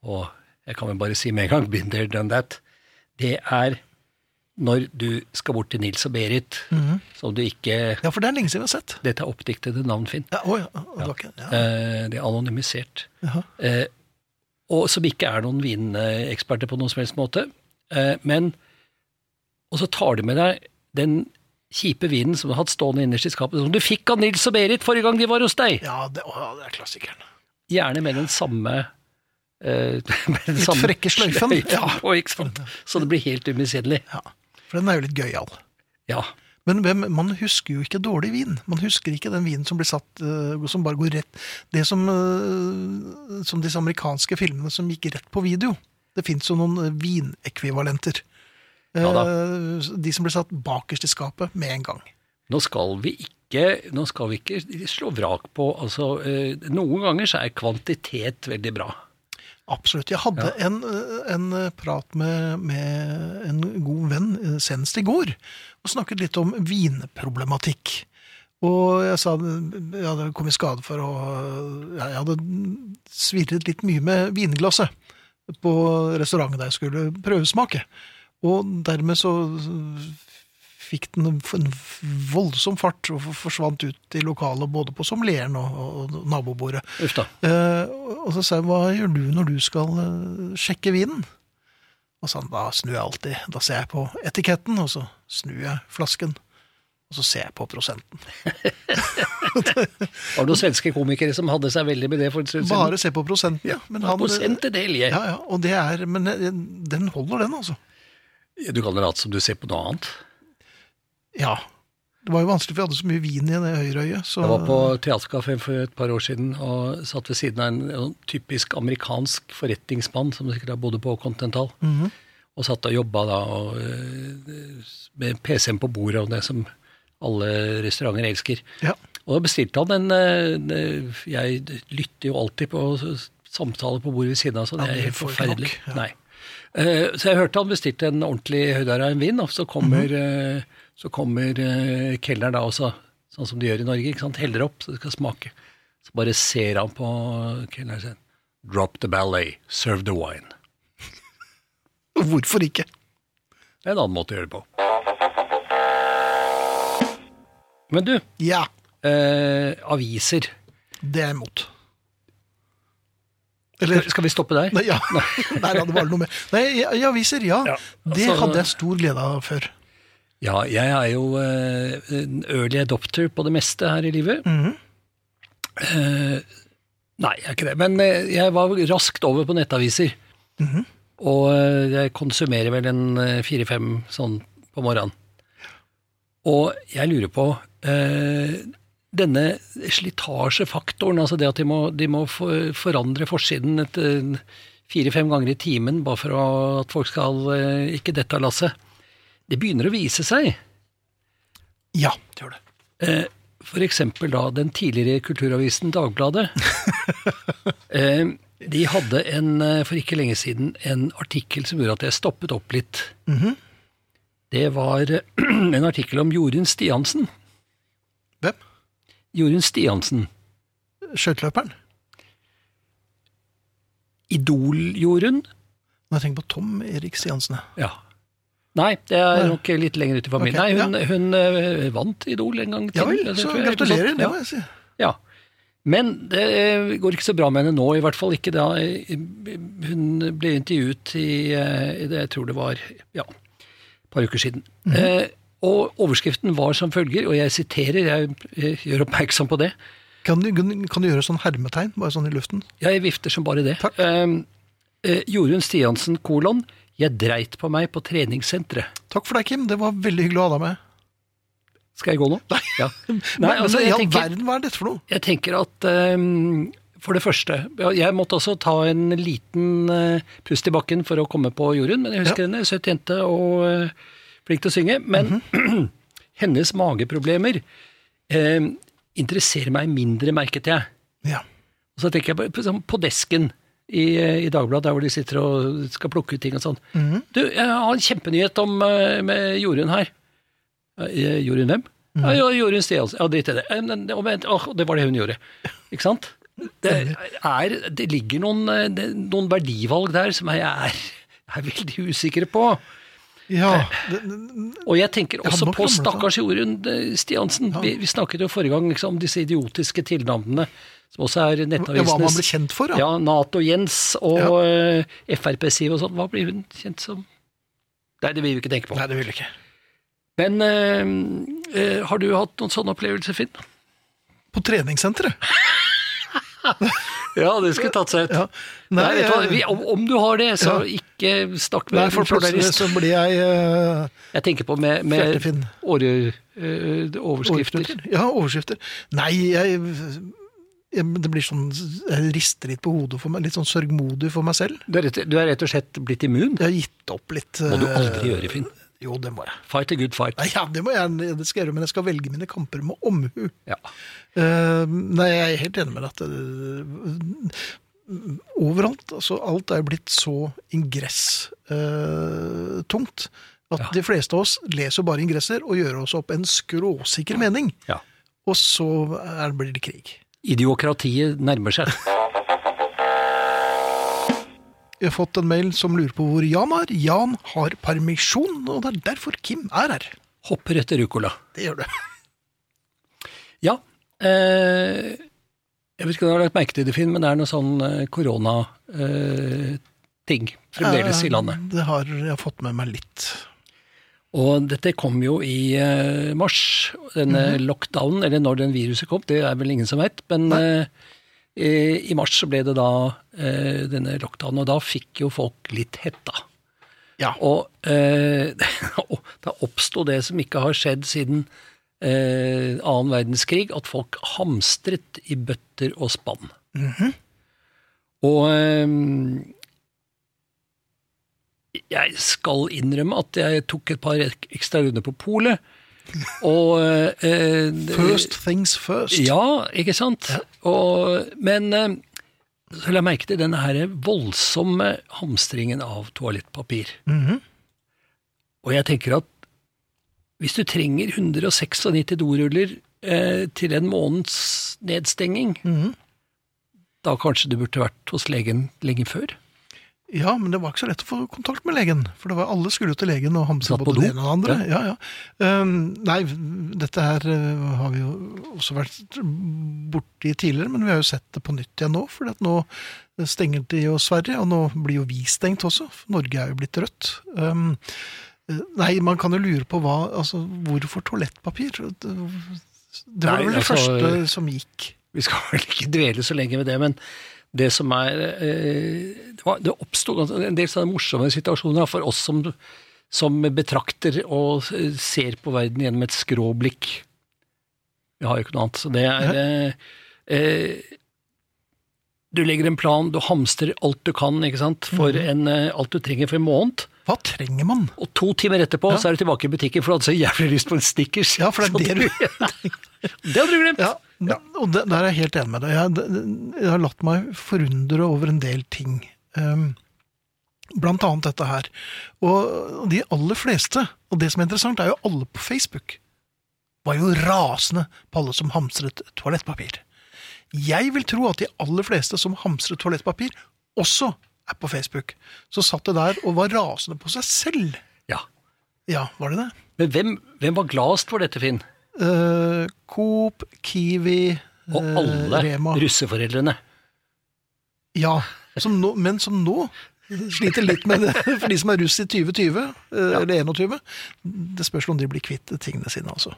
og jeg kan vel bare si med en gang, been there, done that, det er når du skal bort til Nils og Berit, som du ikke Ja, for det er lenge siden vi har sett. Dette er oppdiktede navn, Finn. Ja, oh, ja, ikke, ja. Eh, det er anonymisert. Eh, og som ikke er noen vineksperter på noen som helst måte. Eh, men Og så tar du med deg den kjipe vinen som du har hatt stående innerst i skapet, som du fikk av Nils og Berit forrige gang de var hos deg. Ja, det, å, det er klassikeren. Gjerne med den samme eh, Litt frekke sløyfen, ja. på? Så det blir helt umiskjennelig. Ja, for den er jo litt gøyal. Ja. Men hvem, man husker jo ikke dårlig vin. Man husker ikke den vinen som blir satt, øh, som bare går rett Det som, øh, som disse amerikanske filmene som gikk rett på video. Det fins jo noen øh, vinekvivalenter. Ja. Eh, De som blir satt bakerst i skapet med en gang. Nå skal vi ikke, skal vi ikke slå vrak på altså, eh, Noen ganger så er kvantitet veldig bra. Absolutt. Jeg hadde en, øh, en prat med, med en god venn øh, senest i går, og snakket litt om vinproblematikk. Og jeg sa jeg hadde kommet i skade for å Jeg hadde svirret litt mye med vinglasset på restauranten der jeg skulle prøvesmake. Og dermed så fikk den en voldsom fart og forsvant ut i lokalet både på sommelieren og, og nabobordet. Uff da. Eh, og så sa jeg, hva gjør du når du skal eh, sjekke vinen? Og sa han, da snur jeg alltid. Da ser jeg på etiketten, og så snur jeg flasken. Og så ser jeg på prosenten. Var det noen svenske komikere som hadde seg veldig med det for en stund siden? Bare se på prosenten. Ja, men han, Prosentedel, jeg. ja, ja, og det er, men eh, den holder den, altså. Du kan late som du ser på noe annet. Ja. Det var jo vanskelig, for jeg hadde så mye vin i det høyre øyet. Så, Jeg var på teaterkafeen for et par år siden og satt ved siden av en, en typisk amerikansk forretningsmann som sikkert har bodd på Continental. Mhm. Og satt og jobba da og, øh, med PC-en på bordet og det som alle restauranter elsker. Ja. Og da bestilte han en øh, Jeg lytter jo alltid på samtaler på bordet ved siden av, så det er helt forferdelig. ja. Nei. Eh, Så jeg hørte han bestilte en ordentlig høydare en vin, og så kommer, mm eh, så kommer eh, kelneren da også, sånn som de gjør i Norge, ikke sant? heller opp så det skal smake. Så bare ser han på kelneren sin. Drop the ballet, serve the wine. Hvorfor ikke? Det er en annen måte å gjøre det på. Men du, Ja, eh, aviser. det er jeg imot. Eller Skal vi stoppe der? Nei, ja. Nei, Nei, det var noe med. Nei, i- aviser, ja. Ja, Det altså- hadde jeg stor glede av før. Ja, jeg er jo eh, en early adopter på det meste her i livet. Mhm. Eh, nei, jeg er ikke det. Men eh, jeg var raskt over på nettaviser. Mhm. Og eh, jeg konsumerer vel en fire-fem sånn på morgenen. Og jeg lurer på denne slitasjefaktoren, altså det at de må, de må forandre forsiden et, fire-fem ganger i timen bare for at folk skal ikke dette av lasset, det begynner å vise seg. Ja, det gjør det. Eh, For eksempel da den tidligere kulturavisen Dagbladet. eh, de hadde en, eh, for ikke lenge siden en artikkel som gjorde at jeg stoppet opp litt. Mhm. Det var en artikkel om Jorunn Stiansen. Hvem? Jorunn Stiansen. Skøyteløperen? Idol-Jorunn? Når jeg tenker på Tom Erik Stiansen. ja. Ja. Nei, det er nok litt lenger ut i familien. Okay, Nei, hun, hun eh, vant Idol en gang til. Ja vel, så jeg, gratulerer, det må jeg si. Ja. Men det eh, går ikke så bra med henne nå, i hvert fall ikke da. Hun ble intervjuet i, eh, i det jeg tror det var ja, et par uker siden. eh, og overskriften var som følger, og jeg siterer, jeg, jeg gjør oppmerksom på det. Kan du, kan du gjøre sånn hermetegn, bare sånn i luften? Jeg vifter som bare det. Takk. Eh, Jorunn Stiansen, kolon. Jeg dreit på meg på treningssenteret. Takk for deg, Kim. Det var veldig hyggelig å ha deg med. Skal jeg gå nå? Nei. Ja. Nei, altså, jeg tenker- verden, hva er dette for noe? Jeg tenker at um, for det første Jeg måtte også ta en liten eh, pust i bakken for å komme på jorden, men jeg husker henne. Søt jente og eh, flink til å synge. Men hennes mageproblemer eh, interesserer meg mindre, merket jeg. Ja. Og så tenker jeg på, på, på desken i, eh, i Dagbladet, der hvor de sitter og skal plukke ut ting og sånn. Mm. Du, jeg har en kjempenyhet om, eh, med Jorunn her. Eh, Jorunn hvem? Ja, Jorunn Stiansen. Ja, drit i det. Åh, det var det hun gjorde. Ikke sant? Det, er, det ligger noen, det, noen verdivalg der som jeg er, er veldig usikker på. Ja, det, Og jeg tenker også på stakkars Jorunn Stiansen. Stiansen. Vi, vi snakket jo forrige gang liksom, om disse idiotiske tilnavnene, som også er ja, hva man blir ble kjent for, ja. Ja, Nato-Jens og ja. Frp-Siv og sånn. Hva blir hun kjent som? Nei, det vil vi ikke tenke på. Nei, det vil vi ikke. Men øh, øh, har du hatt noen sånne opplevelser, Finn? På treningssenteret. Ja, det skulle tatt seg ut. Ja. Nei, Nei, vet du hva, jeg- vi, om, om du har det, så Ja. ikke snakk med Nei, for plutselig så blir jeg uh, Jeg tenker på med, med åre, eh, overskrifter. Ja, overskrifter. Nei, jeg Det blir sånn Jeg rister litt på hodet for meg. Litt sånn sørgmodig for meg selv. Du er, rett, du er rett og slett blitt immun? Jeg har gitt opp litt. Må du eh, aldri gjøre, Finn. Jo, det må jeg. Fight a good fight. Ja, det må jeg, det skal jeg gjøre, men jeg skal velge mine kamper med omhu. Ja. Uh, nei, jeg er helt enig med deg at uh, overalt, altså alt er blitt så ingress-tungt at Ja. de fleste av oss leser bare ingresser og gjør oss opp en skråsikker mening. ja. Og så er, blir det krig. Idiokratiet nærmer seg. Jeg har fått en mail som lurer på hvor Jan er. Jan har permisjon, og det er derfor Kim er her. Hopper etter ruccola. Det gjør du. Ja. Eh, jeg vet ikke om du har lagt merke til det, Finn, men det er noe sånn eh, korona-ting fremdeles i landet. Eh, Det har jeg fått med meg litt. Og dette kom jo i eh, mars, denne Mhm. lockdownen, eller når den viruset kom, det er vel ingen som vet, men eh, i mars så ble det da eh, denne lockdownen, og da fikk jo folk litt hetta. Ja. Og da oppsto det som ikke har skjedd siden eh, annen verdenskrig, at folk hamstret i bøtter og spann. Og eh, jeg skal innrømme at jeg tok et par ekstra runder på polet. Og eh, First things first. Ja, ikke sant? Og, men eh, så la jeg merke til denne her voldsomme hamstringen av toalettpapir. Mhm. Og jeg tenker at hvis du trenger 196 doruller eh, til en måneds nedstenging, Mhm. da kanskje du burde vært hos legen lenge før? Ja, men det var ikke så lett å få kontakt med legen. For det var, alle skulle jo til legen og hamse både det ene og det andre. Ja, ja. Um, nei, dette her uh, har vi jo også vært borti tidligere, men vi har jo sett det på nytt igjen nå. For nå stenger de jo Sverige, og nå blir jo vi stengt også. for Norge er jo blitt rødt. Um, nei, man kan jo lure på hva, altså, hvorfor toalettpapir? Det, det var Nei, vel det altså, første som gikk. Vi skal vel ikke dvele så lenge ved det, men det som er eh, Det, oppsto en del sånne morsomme situasjoner for oss som, som betrakter og ser på verden gjennom et skråblikk. Vi har jo ikke noe annet. Så det er eh, eh, Du legger en plan, du hamstrer alt du kan ikke sant? for en, eh, alt du trenger for en måned. Hva trenger man? Og to timer etterpå så er du tilbake i butikken, for du hadde så jævlig lyst på en Snickers. Ja, for det er det du Det hadde du glemt! Ja, og det, der er jeg helt enig med deg. Jeg, jeg har latt meg forundre over en del ting. Um, blant annet dette her. Og de aller fleste, og det som er interessant, er jo alle på Facebook, var jo rasende på alle som hamstret toalettpapir. Jeg vil tro at de aller fleste som hamstret toalettpapir, også er på Facebook. Så satt det der og var rasende på seg selv. Ja. Ja, var det det? Men hvem, hvem var gladest for dette, Finn? Uh, Coop, Kiwi, Og eh, alle Rema. russeforeldrene. Ja, som nå, men som nå sliter litt med det, for de som er russ i 2020, ja. eller 21. Det spørs om de blir kvitt tingene sine, altså.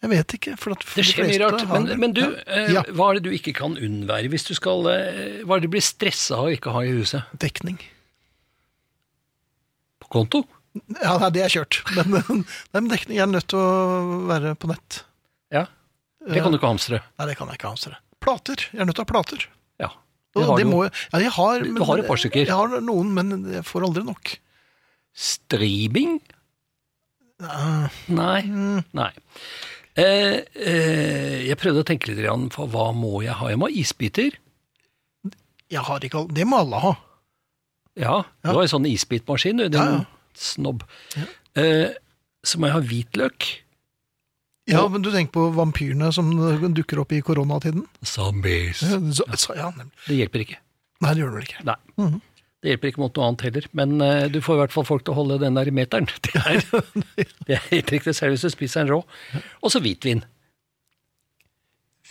Jeg vet ikke. for at for Det de skjer mye rart. Men, men du, ja. eh, hva er det du ikke kan unnvære hvis du skal eh, Hva er det du blir stressa av å ikke ha i huset? dekning. På konto? Ja, nei, det er kjørt. Men, nei, men dekning er nødt til å være på nett. Ja. Det kan du ikke hamstre. Nei, det kan jeg ikke hamstre. Plater. Jeg er nødt til å ha plater. Ja. Det har du. må, ja, jeg har, Du har et par stykker. Jeg har noen, men jeg får aldri nok. Streaming? Ja, Nei. mm, Nei. Eh, eh, jeg prøvde å tenke litt grann på hva må jeg ha. Jeg må ha isbiter. jeg har ikke all... Det må alle ha. Ja, du Ja. har jo sånn isbitmaskin, du, Den, Ja, ja. Snobb. Eh, så må jeg ha hvitløk. Ja, men du tenker på vampyrene som dukker opp i koronatiden? Zombies. Ja, så, så, ja. Det hjelper ikke. Nei, det gjør det vel ikke. Nei. Mhm. Det hjelper ikke mot noe annet heller, men uh, du får i hvert fall folk til å holde den der i meteren. Det er, det er helt riktig, selv hvis du spiser en rå. Og så hvitvin.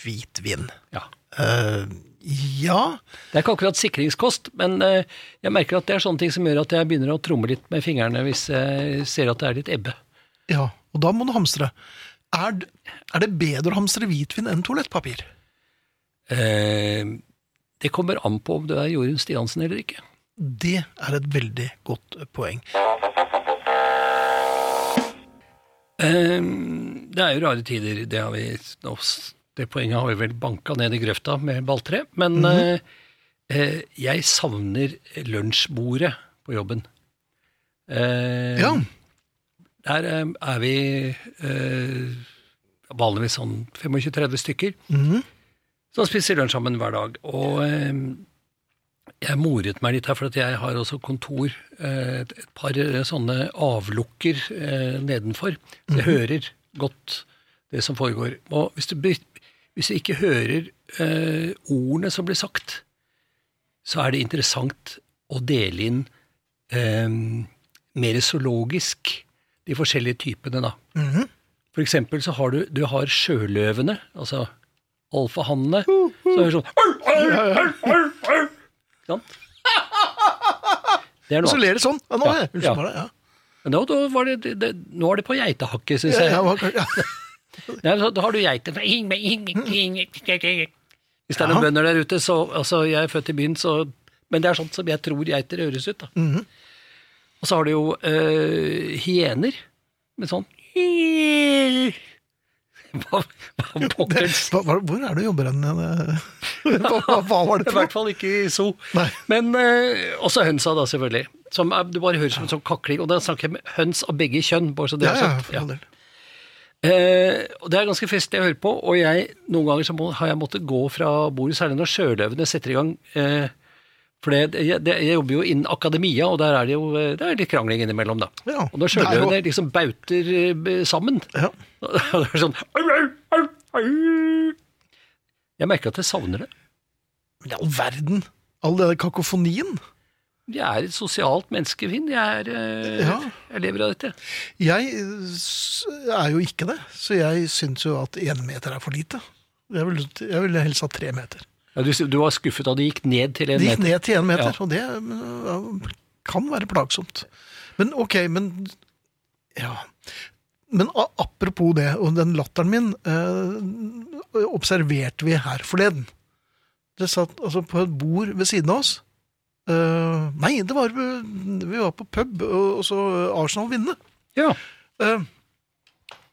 Hvitvin. Ja. Eh, ja, Det er ikke akkurat sikringskost, men eh, jeg merker at det er sånne ting som gjør at jeg begynner å tromme litt med fingrene hvis jeg ser at det er litt ebbe. ja, og da må du hamstre. Er, er det bedre å hamstre hvitvin enn toalettpapir? Eh, det kommer an på om du er Jorunn Stiansen eller ikke. Det er et veldig godt poeng. Eh, det er jo rare tider, det har vi nå Det poenget har vi vel banka ned i grøfta med balltre, men eh, eh, jeg savner lunsjbordet på jobben. Eh, Ja, Der eh, er vi eh, vanligvis sånn 25-30 stykker mhm. som spiser lunsj sammen hver dag. Og eh, jeg moret meg litt her, for at jeg har også kontor, et par sånne avlukker nedenfor. Så jeg hører godt det som foregår. Og hvis du, hvis du ikke hører eh, ordene som blir sagt, så er det interessant å dele inn eh, mer zoologisk de forskjellige typene, da. Mhm. For eksempel så har du, du har sjøløvene, altså alfahannene, som er sånn sånn. Det er Og noe så ler de sånn. Ja, nå, Ja, ja. Meg. Ja. Da var det, det, nå er det på geitehakket, syns jeg. ja, ja. Ja, så, da har du geiter Hvis det er noen bønder der ute, så altså, Jeg er født i byen, så Men det er sånn som jeg tror geiter høres ut, da. Mhm. Og så har du jo øh, hyener med sånn Hva, hva pokkers hvor er det du jobber hen? eh? Hva, var det I hvert fall ikke i zoo. Nei. Men øh, også hønsa, da, selvfølgelig. Som er, du bare hører som en sånn kakling. Og da snakker jeg med høns av begge kjønn. bare så det Ja, er ja, sagt. for del. Eh, og Det er ganske festlig å høre på, og jeg, noen ganger så må, har jeg måttet gå fra bordet, særlig når sjøløvene setter i gang. Eh, for det, jeg, det, jeg jobber jo innen akademia, og der er det jo eh, det er litt krangling innimellom. da. Ja, og når sjøløvene liksom bauter eh, sammen, Ja. det er sånn. Jeg merker at jeg savner det. Men i all verden! All den kakofonien. Jeg er et sosialt menneske, Finn. Jeg, er, eh, Ja. jeg lever av dette. Jeg eh, er jo ikke det, så jeg syns jo at én meter er for lite. Jeg ville vil helst ha tre meter. Ja, du, du var skuffet da det gikk ned til en Det gikk ned til én meter, Ja. og det eh, kan være plagsomt. Men ok, men Ja. Men apropos det, og den latteren min eh, observerte vi her forleden. Det satt altså på et bord ved siden av oss. Eh, nei, det var vi var på pub, og, og så Arsenal vinne. Ja. Uh,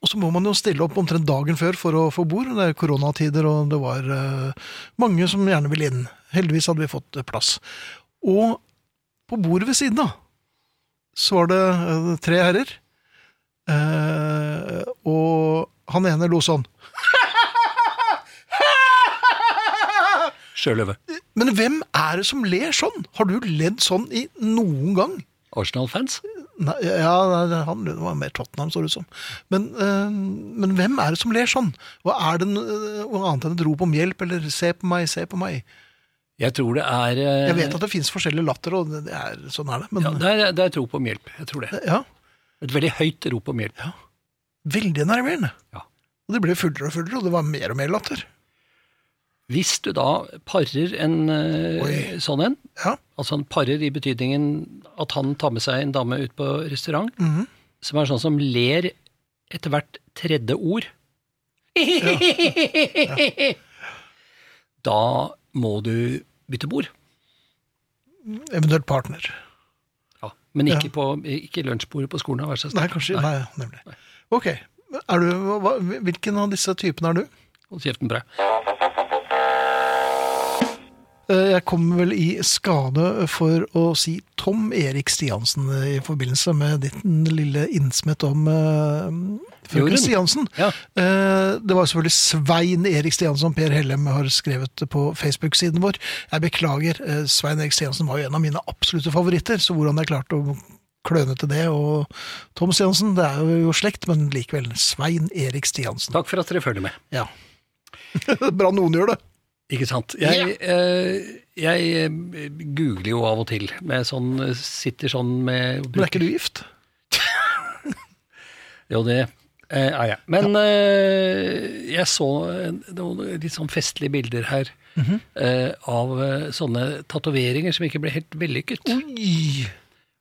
og så må man jo stille opp omtrent dagen før for å få bord. Det er koronatider, og det var uh, mange som gjerne ville inn. Heldigvis hadde vi fått eh, plass. Og på bordet ved siden av så var det eh, tre herrer. Eh, og han ene lo sånn. Sjøløve. Men hvem er det som ler sånn? Har du ledd sånn i noen gang? Arsenal-fans? Nei, ja, han det var mer Tottenham, så det ut som. Men, øh, men hvem er det som ler sånn? Hva er det eh, noe annet enn et rop om hjelp, eller se på meg, se på meg? Jeg tror det er øh, Jeg vet at det finnes forskjellige latter, og det er, sånn er det. Men ja, ja, det, er, det er et rop om hjelp. Jeg tror det. Et veldig høyt rop om hjelp. veldig nerverende. Ja. Og det ble fullere og fullere, og det var mer og mer latter. Hvis du da parer en eh, Oi. sånn en, Ja. altså han parer i betydningen at han tar med seg en dame ut på restaurant, Mhm. som er sånn som ler etter hvert tredje ord Da må du bytte bord. Eventuelt partner. Ja, men ikke, Ja. på, ikke lunsjbordet på skolen. Vær så snill. Nei, kanskje. Nei, nemlig. Ok. Er du, hva, hvilken av disse typene er du? Hold kjeften på deg. Eh, Jeg kom vel i skade for å si Tom Erik Stiansen i forbindelse med ditt lille innsmett om uh, frøken Stiansen. Ja. Eh, Det var selvfølgelig Svein Erik Stiansen som Per Hellem har skrevet på Facebook-siden vår. Jeg beklager, eh, Svein Erik Stiansen var jo en av mine absolutte favoritter, så hvordan jeg klarte å klønete det. Og Tom Stiansen, det er jo slekt, men likevel Svein Erik Stiansen. Takk for at dere følger med. Ja. Bra noen gjør det. Ikke sant? Jeg, eh, jeg eh, googler jo av og til, med sånn, sitter sånn med Men er ikke du gift? Jo, det eh, er jeg. Men eh, jeg så eh, noen litt sånn festlige bilder her eh, av eh, sånne tatoveringer som ikke ble helt vellykket. Oi!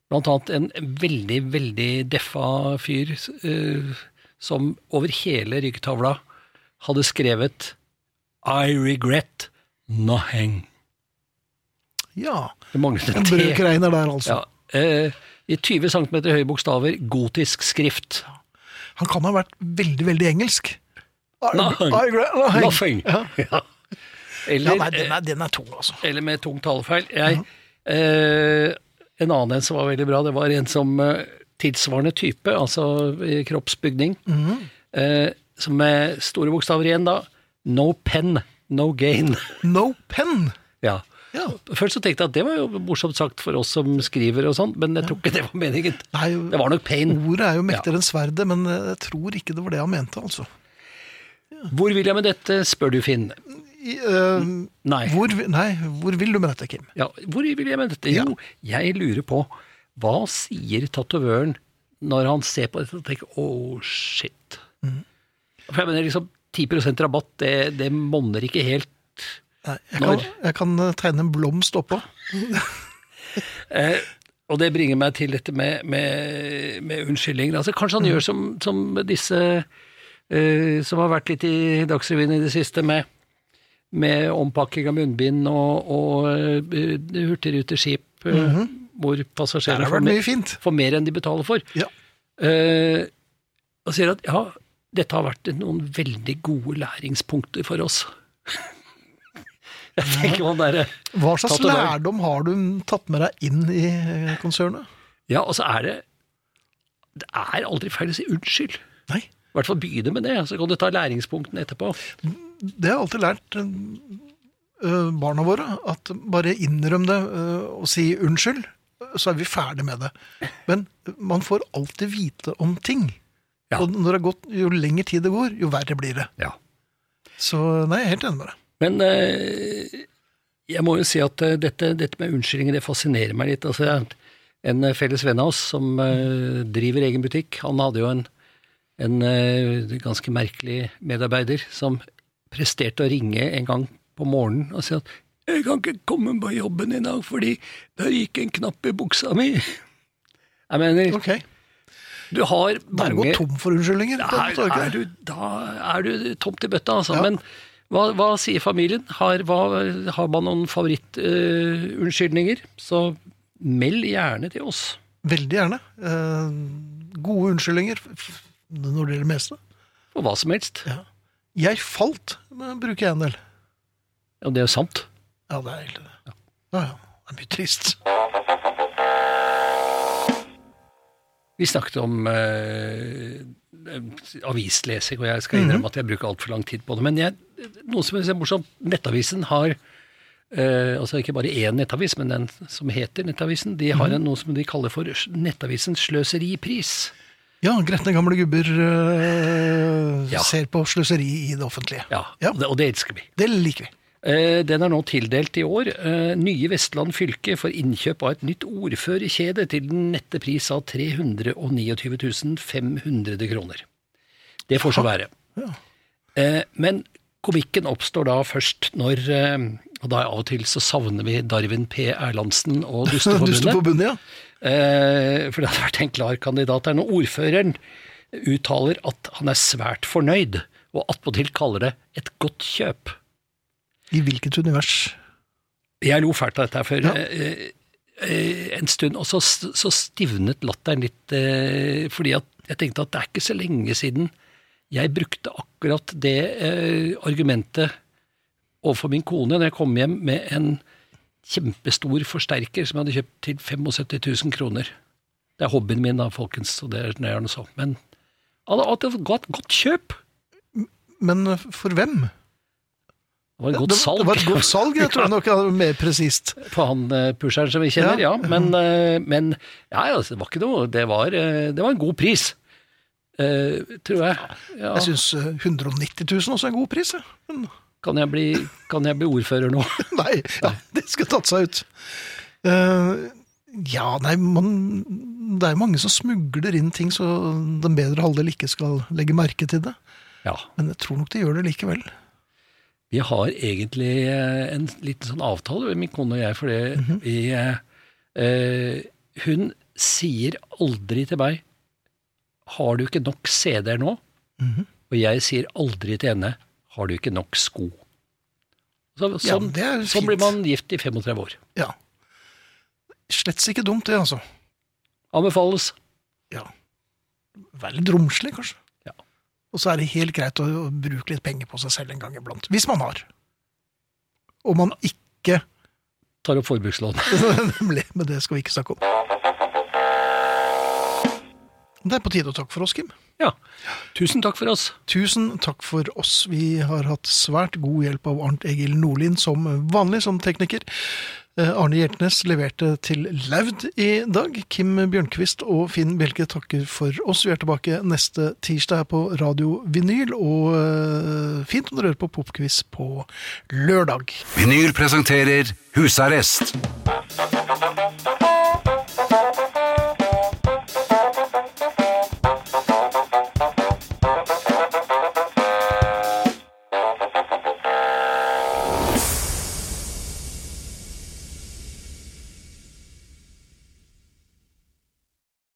Blant annet en veldig, veldig deffa fyr eh, som over hele ryggtavla hadde skrevet I regret nothing. Ja. Det manglet En T. brødkreiner der, altså. Ja, eh, I 20 cm høye bokstaver, gotisk skrift. Han kan ha vært veldig, veldig engelsk. I- Nothing. I regret nothing. Nothing. Ja. Ja. Eller, nei, den er, den er tung, altså. eller med tung talefeil. Jeg, eh, en annen en som var veldig bra, det var en som eh, tilsvarende type, altså i kroppsbygning, eh, som med store bokstaver igjen da, no pen, no gain. No pen. ja. Ja. Først så tenkte jeg at det var jo morsomt sagt for oss som skriver og sånn, men jeg tror ikke det var meningen. Nei, Det var nok pain. Ordet er jo mektigere enn sverdet, men jeg tror ikke det var det han mente, altså. Hvor vil jeg med dette, spør du Finn. I, uh, Nei. hvor, nei, hvor vil du med dette, Kim? Ja, hvor vil jeg med dette? Jo, jeg lurer på, hva sier tatovøren når han ser på dette og tenker, oh shit. For jeg mener liksom, 10 rabatt, det, det monner ikke helt. Nei, jeg, kan, jeg kan øh, tegne en blomst oppå. Eh, og det bringer meg til dette med, med, med unnskyldninger. Altså, kanskje han gjør som, som disse eh, som har vært litt i Dagsrevyen i det siste, med, med ompakking av munnbind og, og uh, hurtigruteskip, eh, hvor passasjerer får, mer- får mer enn de betaler for. Ja. Eh, og sier at ja, dette har vært noen veldig gode læringspunkter for oss. Jeg tenker man der, Hva slags lærdom har du tatt med deg inn i øh, konsernet? Ja, og så er det Det er aldri feil å si unnskyld. Nei, I hvert fall begynne med det, så kan du ta læringspunktene etterpå. det har jeg alltid lært øh, barna våre, at bare innrøm det og si unnskyld, så er vi ferdig med det. Men man får alltid vite om ting. Ja. Og når det har gått, jo lengre tid det går, jo verre blir det. Ja. Så nei, jeg er helt enig med deg. Men eh, jeg må jo si at eh, dette, dette med unnskyldninger, det fascinerer meg litt. Altså, en eh, felles venn av oss som eh, driver egen butikk, han hadde jo en, en eh, ganske merkelig medarbeider som presterte å ringe en gang på morgenen og si at jeg kan ikke komme på jobben i dag fordi der gikk en knapp i buksa mi. Jeg mener, Ok, du har Da er du tom for unnskyldninger. da Da er, du da er du tomt i bøtta, altså. Ja. Men hva, hva sier familien? Har, hva, har man noen favorittunnskyldninger? så meld gjerne til oss. Veldig gjerne. Uh, gode unnskyldninger når det gjelder det meste. For hva som helst. Ja. Jeg falt, men bruker jeg en del. Og det er jo sant. Ja, det er egentlig det. Ja, ja. Det er mye trist. Vi snakket om eh, avislesing, og jeg skal innrømme at jeg bruker altfor lang tid på det. Men jeg, noe som er morsomt, Nettavisen har eh, altså ikke bare én nettavis, men den som heter Nettavisen, de har en, noe som de kaller for Nettavisens sløseripris. Ja, gretne gamle gubber øh, Ja. ser på sløseri i det offentlige. Ja, Ja. Og, det, og det elsker vi. Det liker vi. Eh, Den er nå tildelt i år. Eh, Nye Vestland fylke for innkjøp av et nytt ordførerkjede til den nette pris av 329 500 kroner. Det får så være. Eh, Men komikken oppstår da først når Og da av og til så savner vi Darwin P. Erlandsen og Dusteforbundet. Dusteforbundet, ja. Eh, For det hadde vært en klar kandidat her. Når ordføreren uttaler at han er svært fornøyd, og attpåtil kaller det et godt kjøp. I hvilket univers? Jeg lo fælt av dette her for Ja. eh, eh, en stund, og så, så stivnet latteren litt, eh, fordi at jeg tenkte at det er ikke så lenge siden jeg brukte akkurat det eh, argumentet overfor min kone når jeg kom hjem med en kjempestor forsterker som jeg hadde kjøpt til 75 000 kroner. Det er hobbyen min da, folkens, og det er er noe så. Men at det var et godt kjøp. Men for hvem? Det var et godt salg det var et godt salg, jeg tror nok er mer presist. på han eh, pusheren som vi kjenner, ja. Ja. Men, eh, men ja, altså, det var ikke noe Det var, eh, det var en god pris, tror jeg. Ja. Jeg syns 190 000 også er en god pris. Men Kan, jeg bli, kan jeg bli ordfører nå? nei, ja, det skulle tatt seg ut. Uh, ja, nei, man, det er jo mange som smugler inn ting så den bedre halvdel ikke skal legge merke til det. Ja. Men jeg tror nok de gjør det likevel. Vi har egentlig eh, en liten sånn avtale, min kone og jeg, for det vi eh, eh, Hun sier aldri til meg 'Har du ikke nok CD-er nå?' Og jeg sier aldri til henne 'Har du ikke nok sko?' Så, sånn, ja, er sånn blir man gift i 35 år. Ja. Slett ikke dumt, det, altså. Anbefales. Ja. Litt romslig, kanskje. Og så er det helt greit å bruke litt penger på seg selv en gang iblant. Hvis man har. Og man ikke Tar opp forbrukslån. Nemlig. Men det skal vi ikke snakke om. Det er på tide å takke for oss, Kim. Ja. Tusen takk for oss. Tusen takk for oss. Vi har hatt svært god hjelp av Arnt Egil Nordlien som vanlig som tekniker. Eh, Arne Hjeltnes leverte til Laud i dag. Kim Bjørnquist og Finn Bjelke takker for oss. Vi er tilbake neste tirsdag her på Radio Vinyl, og eh, fint om dere hører på Popquiz på lørdag. Vinyl presenterer Husarrest